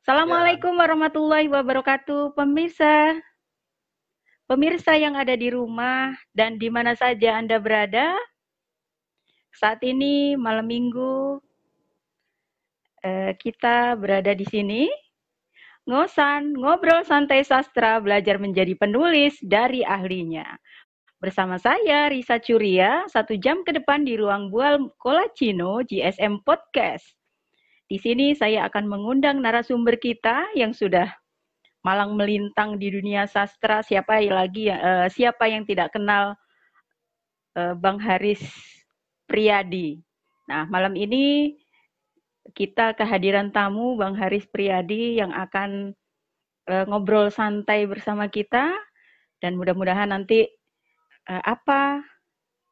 Assalamualaikum warahmatullahi wabarakatuh, pemirsa. Pemirsa yang ada di rumah dan di mana saja Anda berada, saat ini malam minggu eh, kita berada di sini ngosan, ngobrol santai sastra, belajar menjadi penulis dari ahlinya. Bersama saya, Risa Curia, satu jam ke depan di ruang Bual Kolacino GSM Podcast. Di sini saya akan mengundang narasumber kita yang sudah malang melintang di dunia sastra siapa lagi uh, siapa yang tidak kenal uh, Bang Haris Priyadi. Nah, malam ini kita kehadiran tamu Bang Haris Priyadi yang akan uh, ngobrol santai bersama kita dan mudah-mudahan nanti uh, apa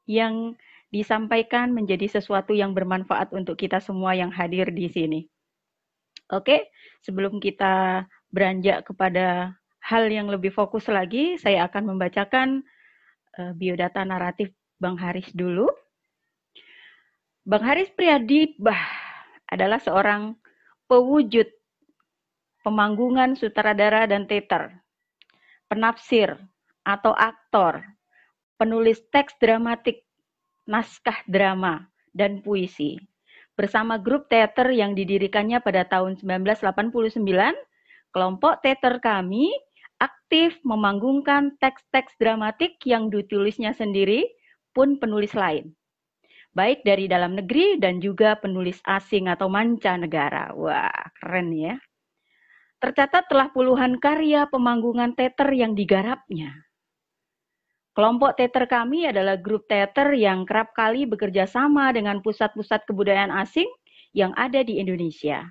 yang disampaikan menjadi sesuatu yang bermanfaat untuk kita semua yang hadir di sini. Oke, sebelum kita beranjak kepada hal yang lebih fokus lagi, saya akan membacakan uh, biodata naratif Bang Haris dulu. Bang Haris Priyadi bah adalah seorang pewujud pemanggungan sutradara dan teater, penafsir atau aktor, penulis teks dramatik, naskah drama, dan puisi. Bersama grup teater yang didirikannya pada tahun 1989 Kelompok teater kami aktif memanggungkan teks-teks dramatik yang ditulisnya sendiri pun penulis lain. Baik dari dalam negeri dan juga penulis asing atau mancanegara. Wah, keren ya. Tercatat telah puluhan karya pemanggungan teater yang digarapnya. Kelompok teater kami adalah grup teater yang kerap kali bekerja sama dengan pusat-pusat kebudayaan asing yang ada di Indonesia,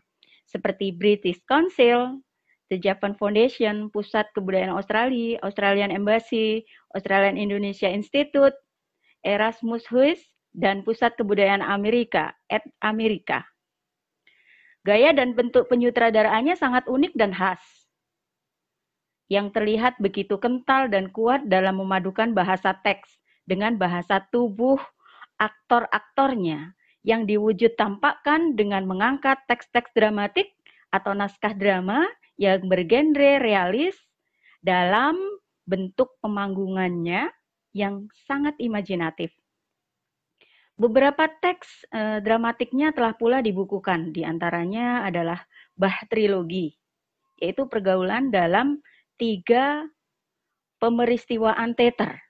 seperti British Council, The Japan Foundation, Pusat Kebudayaan Australia, Australian Embassy, Australian Indonesia Institute, Erasmus House, dan Pusat Kebudayaan Amerika, at Amerika. Gaya dan bentuk penyutradaraannya sangat unik dan khas. Yang terlihat begitu kental dan kuat dalam memadukan bahasa teks dengan bahasa tubuh aktor-aktornya yang diwujud tampakkan dengan mengangkat teks-teks dramatik atau naskah drama yang bergenre realis dalam bentuk pemanggungannya yang sangat imajinatif. Beberapa teks eh, dramatiknya telah pula dibukukan, di antaranya adalah Bah Trilogi, yaitu pergaulan dalam tiga pemeristiwaan teater.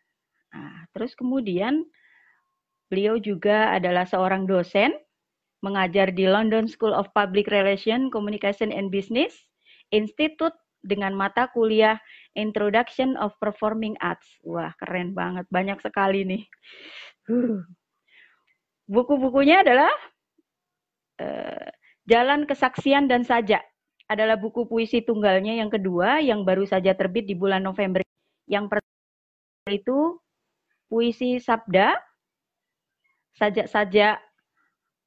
Nah, terus kemudian beliau juga adalah seorang dosen, mengajar di London School of Public Relations, Communication and Business, Institut dengan mata kuliah Introduction of Performing Arts. Wah, keren banget. Banyak sekali nih. Buku-bukunya adalah uh, Jalan Kesaksian dan Sajak. Adalah buku puisi tunggalnya yang kedua yang baru saja terbit di bulan November. Yang pertama itu puisi Sabda, sajak-sajak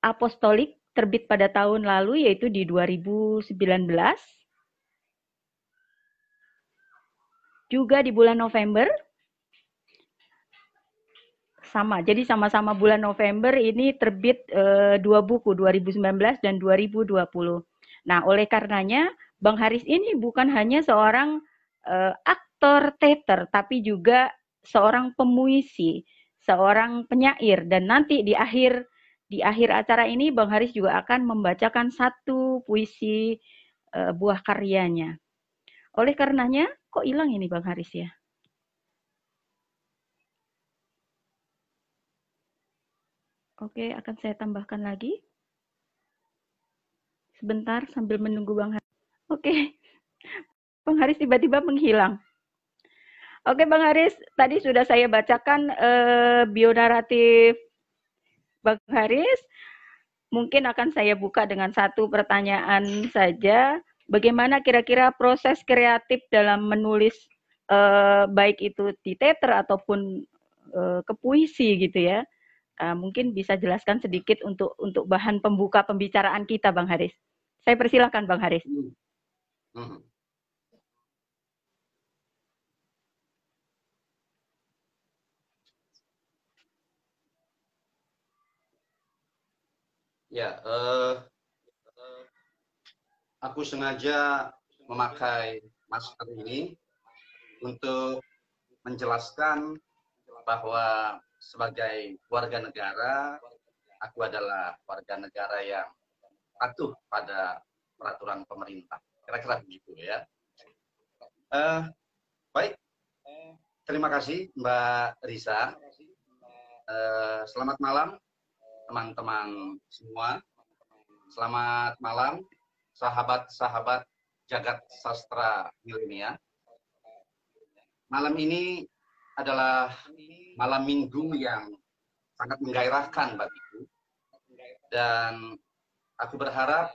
apostolik terbit pada tahun lalu yaitu di 2019 juga di bulan November sama. Jadi sama-sama bulan November ini terbit e, dua buku 2019 dan 2020. Nah, oleh karenanya Bang Haris ini bukan hanya seorang e, aktor teater tapi juga seorang pemuisi, seorang penyair dan nanti di akhir di akhir acara ini Bang Haris juga akan membacakan satu puisi e, buah karyanya. Oleh karenanya Kok hilang ini Bang Haris ya? Oke, akan saya tambahkan lagi. Sebentar sambil menunggu Bang Haris. Oke, Bang Haris tiba-tiba menghilang. Oke Bang Haris, tadi sudah saya bacakan eh, bionaratif Bang Haris. Mungkin akan saya buka dengan satu pertanyaan saja bagaimana kira-kira proses kreatif dalam menulis uh, baik itu di teater ataupun uh, ke puisi gitu ya. Uh, mungkin bisa jelaskan sedikit untuk untuk bahan pembuka pembicaraan kita Bang Haris. Saya persilahkan Bang Haris. Hmm. Hmm. Ya, uh, aku sengaja memakai masker ini untuk menjelaskan bahwa sebagai warga negara, aku adalah warga negara yang patuh pada peraturan pemerintah. Kira-kira begitu ya. Uh, baik, terima kasih Mbak Risa. Uh, selamat malam teman-teman semua. Selamat malam sahabat-sahabat jagat sastra milenial. Malam ini adalah malam minggu yang sangat menggairahkan bagiku. Dan aku berharap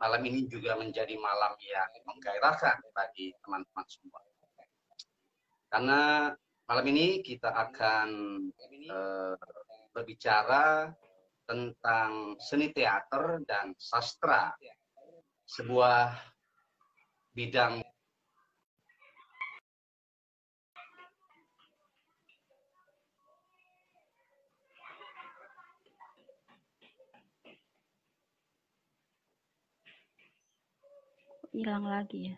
malam ini juga menjadi malam yang menggairahkan bagi teman-teman semua. Karena malam ini kita akan uh, berbicara tentang seni teater dan sastra, sebuah bidang hilang lagi ya.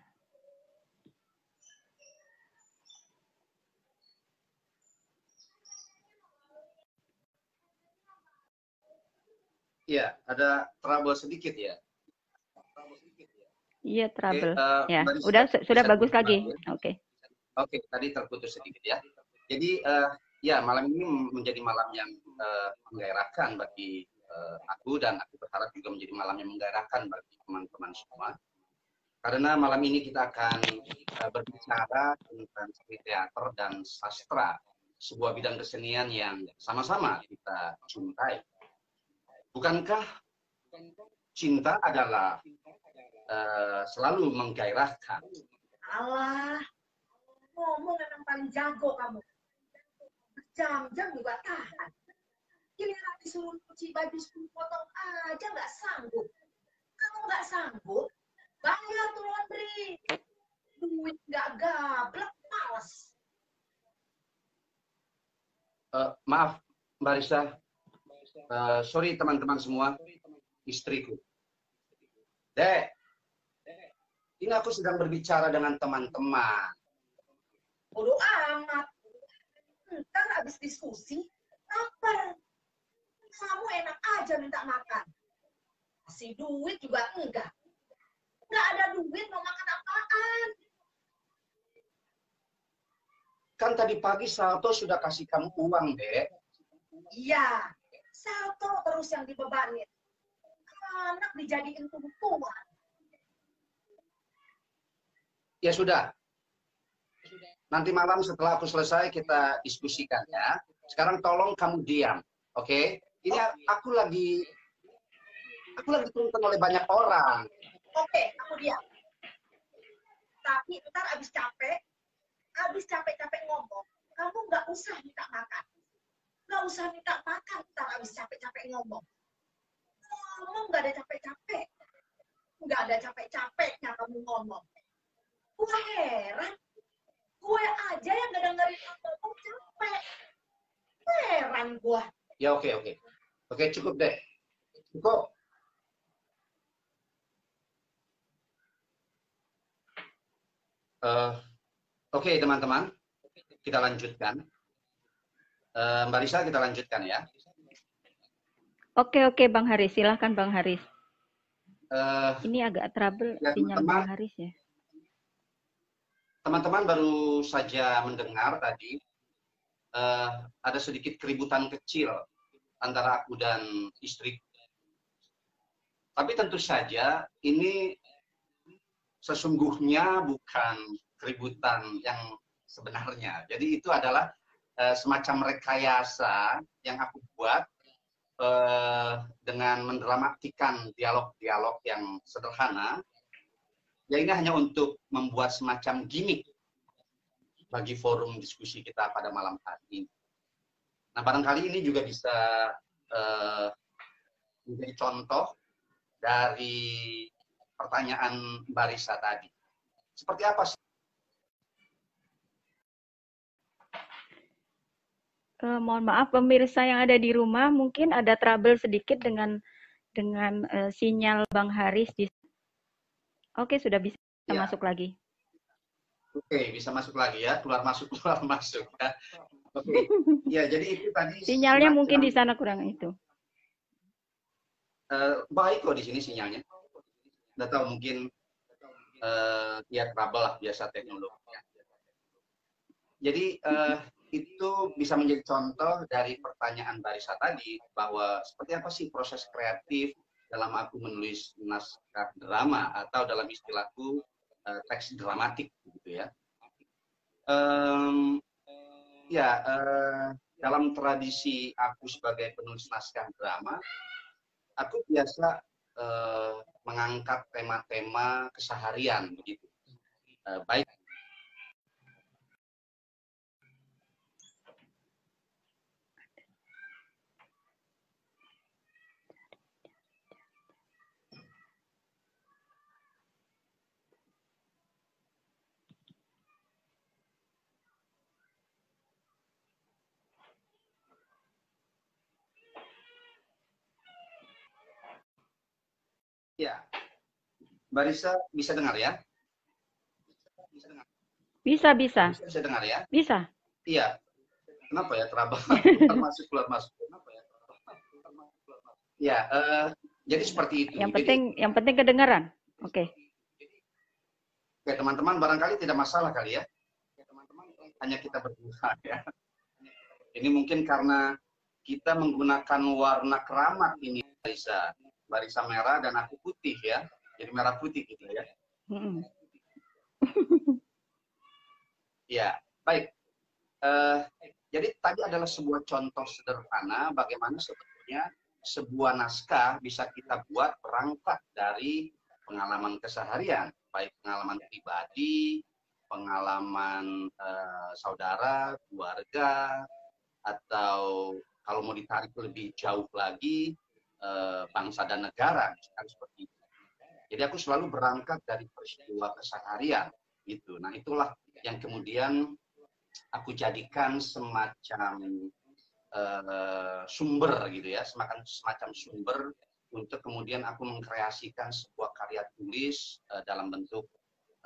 Iya, ada trouble sedikit ya. Iya, trouble. Okay, uh, eh, ya, udah sudah bagus lagi. Oke. Oke, okay. okay, tadi terputus sedikit ya. Jadi uh, ya malam ini menjadi malam yang uh, menggairahkan bagi uh, aku dan aku berharap juga menjadi malam yang menggairahkan bagi teman-teman semua. Karena malam ini kita akan uh, berbicara tentang seni teater dan sastra, sebuah bidang kesenian yang sama-sama kita cintai Bukankah cinta adalah uh, selalu menggairahkan? Allah, ngomong memang paling jago kamu. Jam-jam juga tahan. Giliran disuruh cuci baju sepuluh potong aja nggak sanggup. Kamu nggak sanggup, bayar tuh laundry. Duit nggak gablek, males. Uh, maaf, Mbak Risa, uh, sorry teman-teman semua, istriku. Dek, ini aku sedang berbicara dengan teman-teman. Bodoh amat. Ntar habis diskusi, lapar. Kamu enak aja minta makan. Kasih duit juga enggak. Enggak ada duit mau makan apaan. Kan tadi pagi Salto sudah kasih kamu uang, Dek. Iya, satu terus yang dibebanin. Anak dijadiin tumpuan. Ya sudah. Nanti malam setelah aku selesai kita diskusikan ya. Sekarang tolong kamu diam, oke? Okay? Ini aku lagi aku lagi tuntun oleh banyak orang. Oke, okay, aku diam. Tapi ntar abis capek, abis capek-capek ngomong, kamu nggak usah minta makan. Nggak usah minta makan, ntar habis capek-capek ngomong. Ngomong nggak ada capek-capek. Nggak ada capek-capeknya kamu ngomong. Gue heran. Gue aja yang nggak dengerin ngomong capek. Heran gue. Ya oke okay, oke. Okay. Oke okay, cukup deh. Cukup. Uh, Oke okay, teman-teman, kita lanjutkan. Uh, Mbak Risa kita lanjutkan ya. Oke oke Bang Haris, silahkan Bang Haris. Uh, Ini agak trouble ya, sinyal teman, Bang Haris ya. Teman-teman baru saja mendengar tadi uh, ada sedikit keributan kecil antara aku dan istri. Tapi tentu saja ini sesungguhnya bukan keributan yang sebenarnya. Jadi itu adalah uh, semacam rekayasa yang aku buat uh, dengan mendramatikan dialog-dialog yang sederhana. Ya ini hanya untuk membuat semacam gimmick bagi forum diskusi kita pada malam hari ini. Nah barangkali ini juga bisa uh, menjadi contoh dari pertanyaan Barisa tadi. Seperti apa sih Uh, mohon maaf pemirsa yang ada di rumah, mungkin ada trouble sedikit dengan dengan uh, sinyal Bang Haris di Oke, sudah bisa Ya. masuk lagi. Oke, bisa masuk lagi ya. Keluar masuk, keluar masuk ya. Oke. Ya, jadi itu tadi Sinyalnya mungkin di sana kurang itu. Eh, baik kok di sini sinyalnya. Nggak tahu mungkin eh ya trouble lah biasa teknologinya. Jadi eh, itu bisa menjadi contoh dari pertanyaan Barisa tadi bahwa seperti apa sih proses kreatif dalam aku menulis naskah drama atau dalam istilahku eh, teks dramatik gitu ya. Em, ya eh, dalam tradisi aku sebagai penulis naskah drama, aku biasa eh, mengangkat tema-tema keseharian begitu. Eh, baik ya. Barisa bisa dengar ya? Bisa dengar. Bisa, bisa. Bisa, bisa dengar ya? Bisa. Iya. Kenapa ya keluar masuk keluar masuk? Kenapa ya? Ya, eh, jadi seperti itu. Yang Jadi- penting yang penting kedengaran. Oke. Oke, teman-teman barangkali tidak masalah kali ya. Hanya kita berdua ya. Ini mungkin karena kita menggunakan warna keramat ini Barisa. Barisa merah dan aku putih ya. Jadi merah putih gitu ya. Ya, baik. Eh, jadi tadi adalah sebuah contoh sederhana bagaimana sebetulnya sebuah naskah bisa kita buat berangkat dari pengalaman keseharian, baik pengalaman pribadi, pengalaman eh, saudara, keluarga, atau kalau mau ditarik lebih jauh lagi eh, bangsa dan negara, misalkan seperti itu. Jadi aku selalu berangkat dari peristiwa keseharian, gitu. Nah itulah yang kemudian aku jadikan semacam eh, sumber gitu ya, semacam semacam sumber untuk kemudian aku mengkreasikan sebuah karya tulis eh, dalam bentuk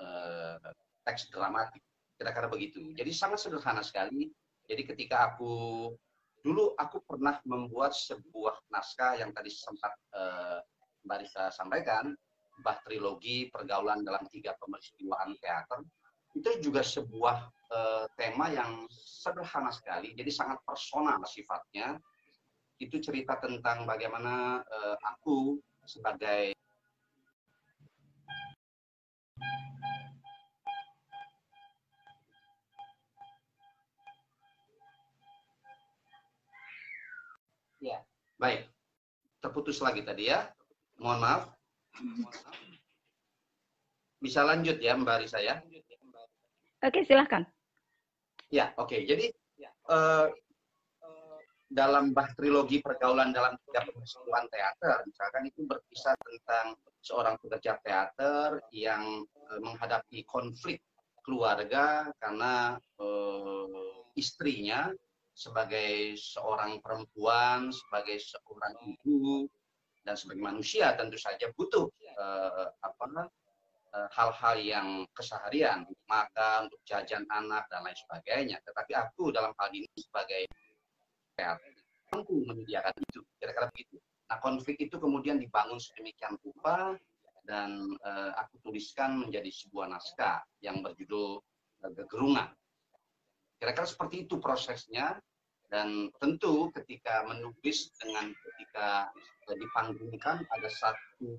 eh, teks dramatik, kira-kira begitu. Jadi sangat sederhana sekali. Jadi ketika aku dulu aku pernah membuat sebuah naskah yang tadi sempat eh, Mbak Risa sampaikan, bah trilogi pergaulan dalam tiga peristiwaan teater itu juga sebuah eh, tema yang sederhana sekali, jadi sangat personal sifatnya. Itu cerita tentang bagaimana eh, aku sebagai ya baik terputus lagi tadi ya, mohon maaf. Bisa lanjut ya Mbak Risa ya. Oke, silahkan. Ya, oke. Jadi eh, dalam bah trilogi pergaulan dalam tiga peristiwaan teater, misalkan itu berkisah tentang seorang pekerja teater yang eh, menghadapi konflik keluarga karena eh, istrinya sebagai seorang perempuan, sebagai seorang ibu dan sebagai manusia tentu saja butuh eh, apa eh, hal-hal yang keseharian, untuk makan, untuk jajan anak dan lain sebagainya. Tetapi aku dalam hal ini sebagai mampu menyediakan itu, kira-kira begitu. Nah konflik itu kemudian dibangun sedemikian rupa dan eh, aku tuliskan menjadi sebuah naskah yang berjudul eh, Gegerungan. Kira-kira seperti itu prosesnya. Dan tentu ketika menulis dengan ketika eh, dipanggungkan ada satu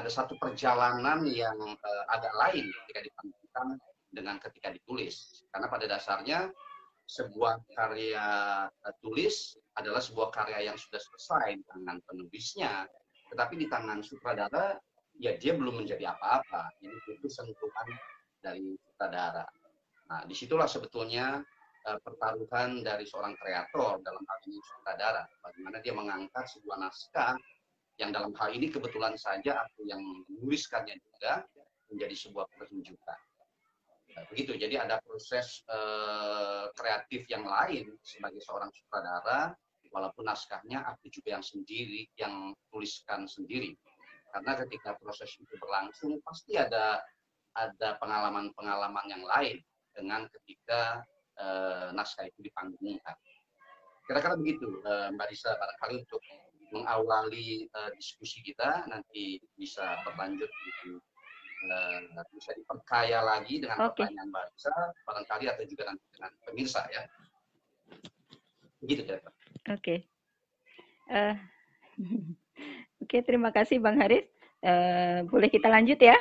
ada satu perjalanan yang eh, agak lain ketika dipanggungkan dengan ketika ditulis. Karena pada dasarnya sebuah karya eh, tulis adalah sebuah karya yang sudah selesai di tangan penulisnya tetapi di tangan sutradara ya dia belum menjadi apa-apa. Jadi itu sentuhan dari sutradara nah di situlah sebetulnya eh, pertaruhan dari seorang kreator dalam hal ini sutradara. Bagaimana dia mengangkat sebuah naskah yang dalam hal ini kebetulan saja aku yang menuliskannya juga menjadi sebuah pertunjukan. Nah, begitu. Jadi ada proses eh, kreatif yang lain sebagai seorang sutradara walaupun naskahnya aku juga yang sendiri yang tuliskan sendiri. Karena ketika proses itu berlangsung pasti ada ada pengalaman-pengalaman yang lain dengan ketika uh, naskah itu dipanggungkan. Kira-kira begitu uh, Mbak Risa barangkali untuk mengawali uh, diskusi kita nanti bisa berlanjut gitu bisa diperkaya lagi dengan okay. pertanyaan Mbak Risa barangkali atau juga nanti dengan pemirsa ya. Begitu ya. Oke. Okay. Uh, Oke, okay, terima kasih Bang Haris. Uh, boleh kita lanjut ya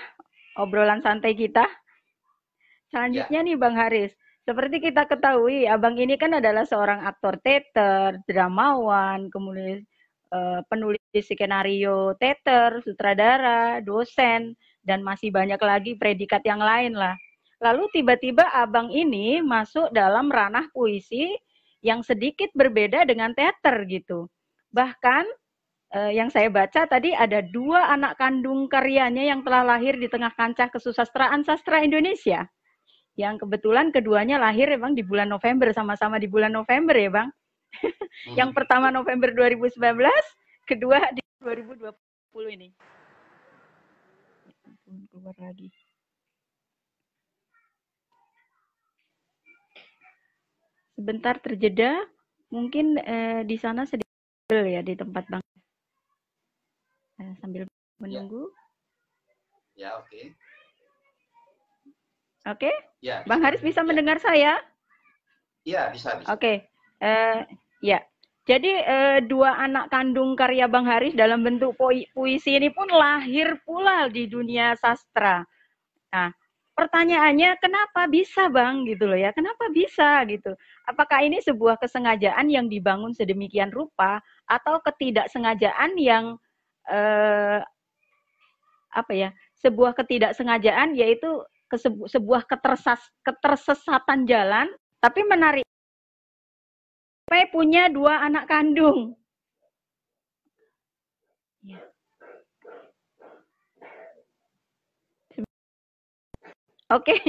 obrolan santai kita. Selanjutnya ya. nih Bang Haris, seperti kita ketahui, Abang ini kan adalah seorang aktor teater, dramawan, kemudian uh, penulis skenario teater, sutradara, dosen, dan masih banyak lagi predikat yang lain lah. Lalu tiba-tiba Abang ini masuk dalam ranah puisi yang sedikit berbeda dengan teater gitu. Bahkan uh, yang saya baca tadi ada dua anak kandung karyanya yang telah lahir di tengah kancah kesusastraan sastra Indonesia yang kebetulan keduanya lahir emang di bulan November sama-sama di bulan November ya bang. Hmm. yang pertama November 2019, kedua di 2020 ini. Keluar lagi. Sebentar terjeda, mungkin eh, di sana sedikit ya di tempat bang. Eh, sambil ya. menunggu. Ya, ya oke. Okay. Oke? Okay? Ya. Bang Haris bisa ya. mendengar saya? Iya, bisa, bisa. Oke. Okay. Uh, eh, ya. Jadi uh, dua anak kandung karya Bang Haris dalam bentuk puisi ini pun lahir pula di dunia sastra. Nah, pertanyaannya kenapa bisa Bang gitu loh ya? Kenapa bisa gitu? Apakah ini sebuah kesengajaan yang dibangun sedemikian rupa atau ketidaksengajaan yang uh, apa ya? Sebuah ketidaksengajaan yaitu ke sebu sebuah ketersas ketersesatan jalan, tapi menarik. Saya punya dua anak kandung. Ya. Oke. Okay.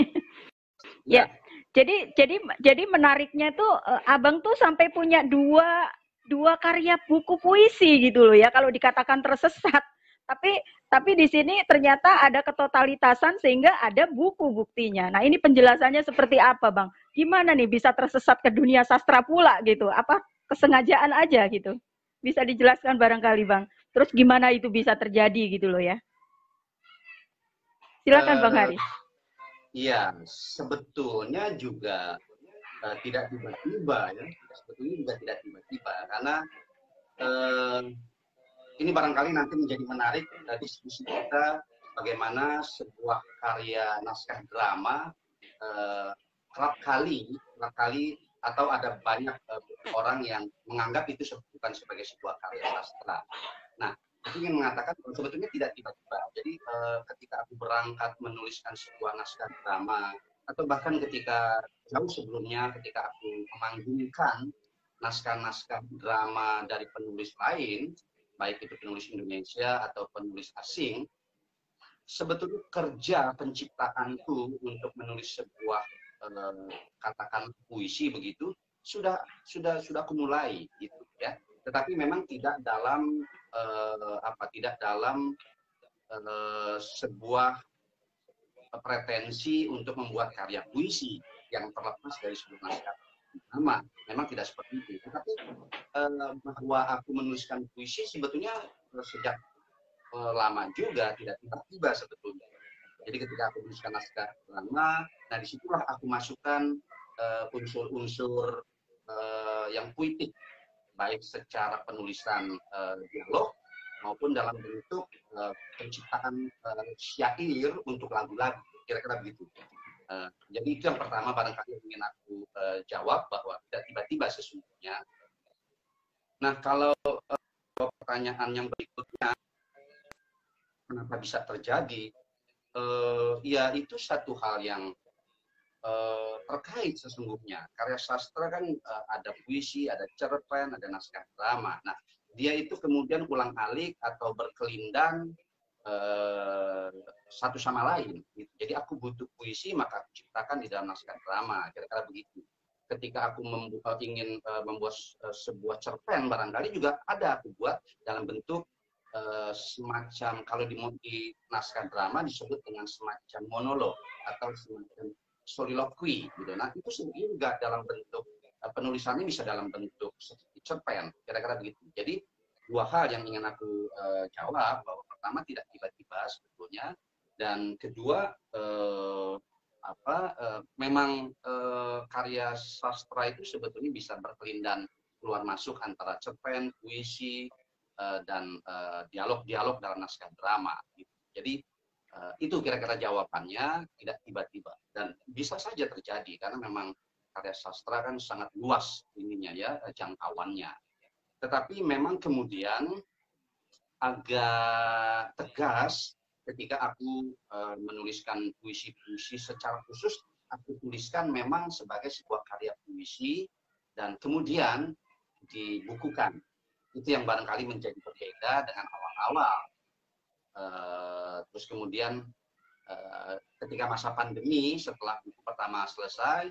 ya. Jadi jadi jadi menariknya tuh uh, Abang tuh sampai punya dua dua karya buku puisi gitu loh ya kalau dikatakan tersesat. Tapi tapi di sini ternyata ada ketotalitasan sehingga ada buku buktinya. Nah, ini penjelasannya seperti apa, Bang? Gimana nih bisa tersesat ke dunia sastra pula gitu? Apa kesengajaan aja gitu? Bisa dijelaskan barangkali, Bang. Terus gimana itu bisa terjadi gitu loh ya? Silakan, uh, Bang Haris. Iya, sebetulnya juga uh, tidak tiba-tiba ya. Sebetulnya juga tidak tiba-tiba karena uh, ini barangkali nanti menjadi menarik dari diskusi kita bagaimana sebuah karya naskah drama eh, kerap kali kerap kali atau ada banyak eh, orang yang menganggap itu bukan sebagai sebuah karya sastra. Nah, aku ingin mengatakan sebetulnya tidak tiba-tiba. Jadi eh, ketika aku berangkat menuliskan sebuah naskah drama atau bahkan ketika jauh sebelumnya ketika aku memanggungkan naskah-naskah drama dari penulis lain, baik itu penulis Indonesia atau penulis asing, sebetulnya kerja penciptaanku untuk menulis sebuah eh, katakan puisi begitu sudah sudah sudah aku mulai gitu ya. Tetapi memang tidak dalam eh, apa tidak dalam eh, sebuah pretensi untuk membuat karya puisi yang terlepas dari sebuah naskah nama memang tidak seperti itu. Tetapi eh, bahwa aku menuliskan puisi sebetulnya sejak eh, lama juga tidak tiba-tiba sebetulnya. Jadi ketika aku menuliskan naskah lama nah di situlah aku masukkan eh, unsur-unsur yang puitik. Baik secara penulisan dialog maupun dalam bentuk penciptaan syair untuk lagu-lagu. Kira-kira begitu Uh, jadi itu yang pertama barangkali ingin aku uh, jawab bahwa tidak tiba-tiba sesungguhnya. Nah kalau uh, pertanyaan yang berikutnya, kenapa bisa terjadi? Uh, ya itu satu hal yang uh, terkait sesungguhnya. Karya sastra kan uh, ada puisi, ada cerpen, ada naskah drama. Nah dia itu kemudian ulang alik atau berkelindang uh, satu sama lain. Gitu. Jadi aku butuh puisi maka aku ciptakan di dalam naskah drama, kira-kira begitu. Ketika aku membu ingin uh, membuat uh, sebuah cerpen barangkali juga ada aku buat dalam bentuk uh, semacam kalau di, di naskah drama disebut dengan semacam monolog atau semacam soliloquy gitu. Nah itu sendiri dalam bentuk uh, penulisannya bisa dalam bentuk cerpen, kira-kira begitu. Jadi dua hal yang ingin aku uh, jawab bahwa pertama tidak tiba-tiba sebetulnya dan kedua uh, apa uh, memang uh, karya sastra itu sebetulnya bisa berkelindan keluar masuk antara cerpen, puisi uh, dan dialog-dialog uh, dalam naskah drama. Gitu. Jadi uh, itu kira-kira jawabannya tidak tiba-tiba dan bisa saja terjadi karena memang karya sastra kan sangat luas ininya ya jangkauannya. Tetapi memang kemudian agak tegas ketika aku uh, menuliskan puisi-puisi secara khusus aku tuliskan memang sebagai sebuah karya puisi dan kemudian dibukukan. Itu yang barangkali menjadi berbeda dengan awal-awal. Uh, terus kemudian uh, ketika masa pandemi setelah buku pertama selesai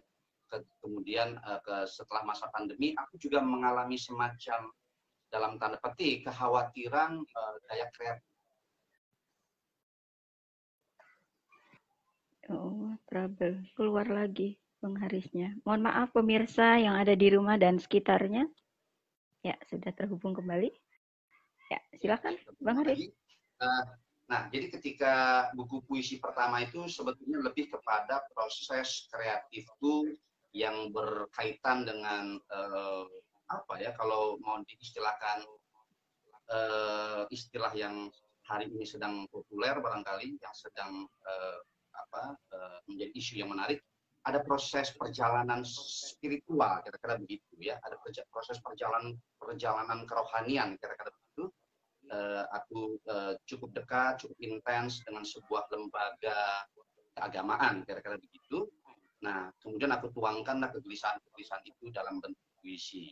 ke, kemudian uh, ke setelah masa pandemi aku juga mengalami semacam dalam tanda petik kekhawatiran uh, daya kreatif Oh, trouble. Keluar lagi Bang Harisnya. Mohon maaf pemirsa yang ada di rumah dan sekitarnya. Ya, sudah terhubung kembali. Ya, silakan Bang Haris. Eh, nah, jadi ketika buku puisi pertama itu sebetulnya lebih kepada proses kreatifku yang berkaitan dengan uh, apa ya kalau mau diistilahkan uh, istilah yang hari ini sedang populer barangkali yang sedang uh, apa uh, menjadi isu yang menarik ada proses perjalanan spiritual kira-kira begitu ya. Ada proses perjalanan perjalanan kerohanian kira-kira begitu. Uh, aku uh, cukup dekat cukup intens dengan sebuah lembaga keagamaan kira-kira begitu. Nah kemudian aku tuangkanlah kegelisahan-kegelisahan itu dalam bentuk puisi.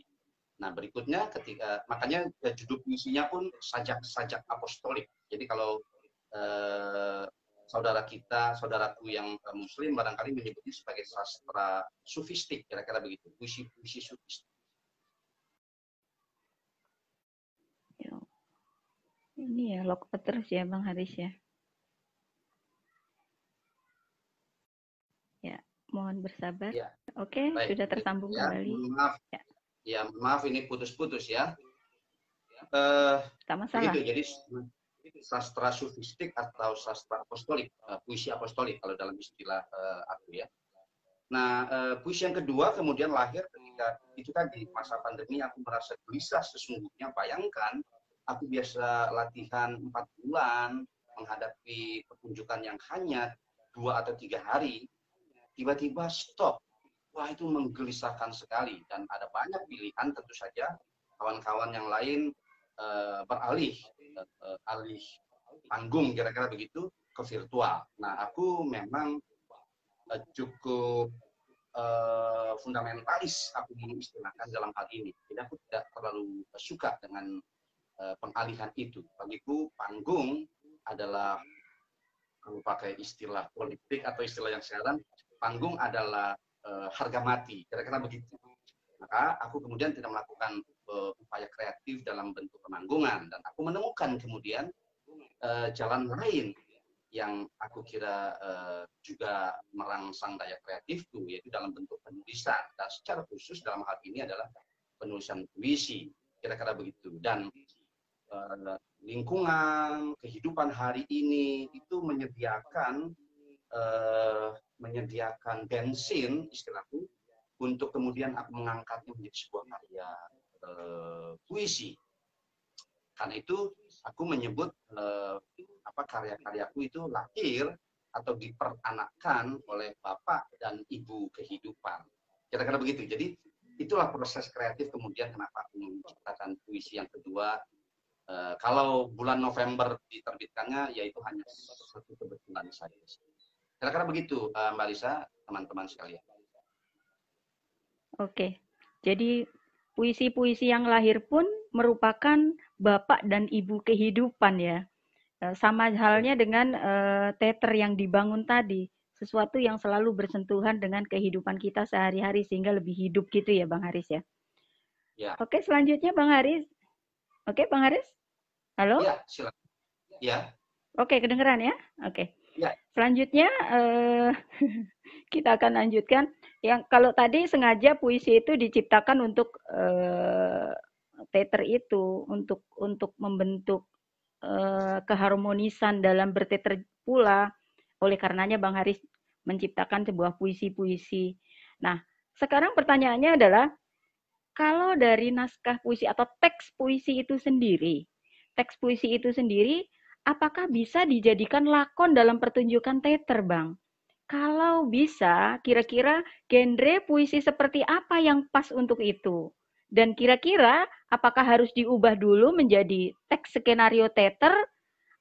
Nah berikutnya ketika makanya judul puisinya pun sajak-sajak apostolik. Jadi kalau saudara kita, saudaraku yang muslim barangkali menyebutnya sebagai sastra sufistik, kira-kira begitu, puisi-puisi sufistik. Ini ya, lock terus ya Bang Haris ya. Ya, mohon bersabar. Ya. Oke, Baik. sudah tersambung ya, kembali. Maaf. Ya. ya, maaf ini putus-putus ya. Uh, Sama-sama. jadi sastra sufistik atau sastra apostolik, uh, puisi apostolik kalau dalam istilah uh, aku ya. Nah, uh, puisi yang kedua kemudian lahir ketika itu tadi masa pandemi aku merasa gelisah sesungguhnya. Bayangkan aku biasa latihan empat bulan menghadapi pertunjukan yang hanya dua atau tiga hari, tiba-tiba stop. Wah itu menggelisahkan sekali dan ada banyak pilihan tentu saja kawan-kawan yang lain uh, beralih uh, alih panggung kira-kira begitu ke virtual. Nah, aku memang uh, cukup uh, fundamentalis aku mengistilahkan dalam hal ini. Jadi aku tidak terlalu suka dengan uh, pengalihan itu. Bagiku panggung adalah kalau pakai istilah politik atau istilah yang sekarang, panggung adalah uh, harga mati, kira-kira begitu. Maka aku kemudian tidak melakukan upaya kreatif dalam bentuk penanggungan. Dan aku menemukan kemudian uh, jalan lain yang aku kira uh, juga merangsang daya kreatifku yaitu dalam bentuk penulisan. Dan secara khusus dalam hal ini adalah penulisan puisi. Kira-kira begitu. Dan uh, lingkungan kehidupan hari ini itu menyediakan uh, menyediakan bensin istilahku untuk kemudian aku mengangkatnya menjadi sebuah karya uh, puisi. Karena itu aku menyebut uh, apa karya-karyaku itu lahir atau diperanakkan oleh bapak dan ibu kehidupan. Kira-kira begitu. Jadi itulah proses kreatif kemudian kenapa aku menciptakan puisi yang kedua. Uh, kalau bulan November diterbitkannya, yaitu hanya satu kebetulan saja. Kira-kira begitu, Mbak Lisa, teman-teman sekalian. Oke, jadi puisi-puisi yang lahir pun merupakan bapak dan ibu kehidupan ya. E, sama halnya dengan uh, teater yang dibangun tadi, sesuatu yang selalu bersentuhan dengan kehidupan kita sehari-hari sehingga lebih hidup gitu ya Bang Haris ya. Ya. Oke, selanjutnya Bang Haris. Oke, Bang Haris. Halo? Ya, silakan. Ya. Oke, kedengeran ya? Oke. Ya. Selanjutnya eh, kita akan lanjutkan. Yang kalau tadi sengaja puisi itu diciptakan untuk eh, teater itu, untuk untuk membentuk eh, keharmonisan dalam berteater pula. Oleh karenanya Bang Haris menciptakan sebuah puisi-puisi. Nah, sekarang pertanyaannya adalah kalau dari naskah puisi atau teks puisi itu sendiri, teks puisi itu sendiri apakah bisa dijadikan lakon dalam pertunjukan teater, Bang? Kalau bisa, kira-kira genre puisi seperti apa yang pas untuk itu? Dan kira-kira apakah harus diubah dulu menjadi teks skenario teater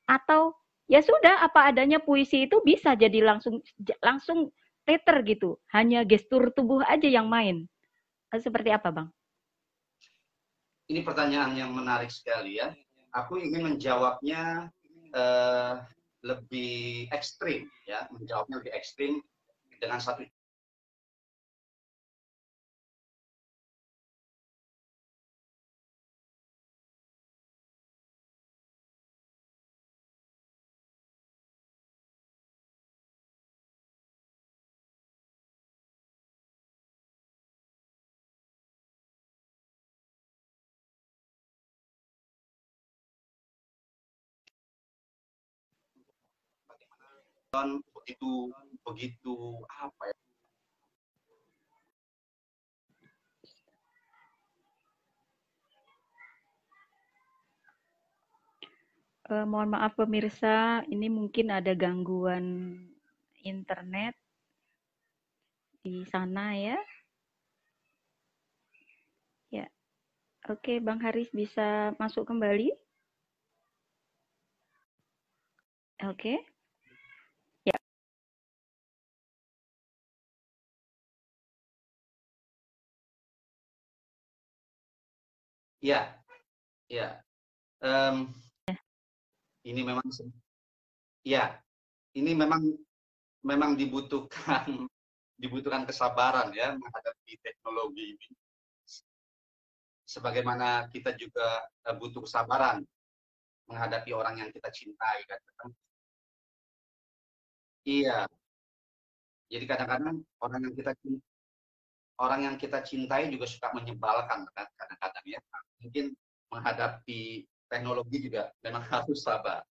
atau ya sudah apa adanya puisi itu bisa jadi langsung langsung teater gitu. Hanya gestur tubuh aja yang main. Seperti apa, Bang? Ini pertanyaan yang menarik sekali ya. Aku ingin menjawabnya uh, lebih ekstrim ya. Menjawabnya lebih ekstrim dengan satu begitu begitu apa ya Uh, mohon maaf pemirsa, ini mungkin ada gangguan internet di sana ya. Ya, oke, Bang Haris bisa masuk kembali. Oke. Ya, ya. Um, ini memang, ya, ini memang memang dibutuhkan dibutuhkan kesabaran ya menghadapi teknologi ini. Sebagaimana kita juga uh, butuh kesabaran menghadapi orang yang kita cintai kan. Iya. Jadi kadang-kadang orang yang kita orang yang kita cintai juga suka menyebalkan kan kadang-kadang ya mungkin menghadapi teknologi juga memang harus sabar.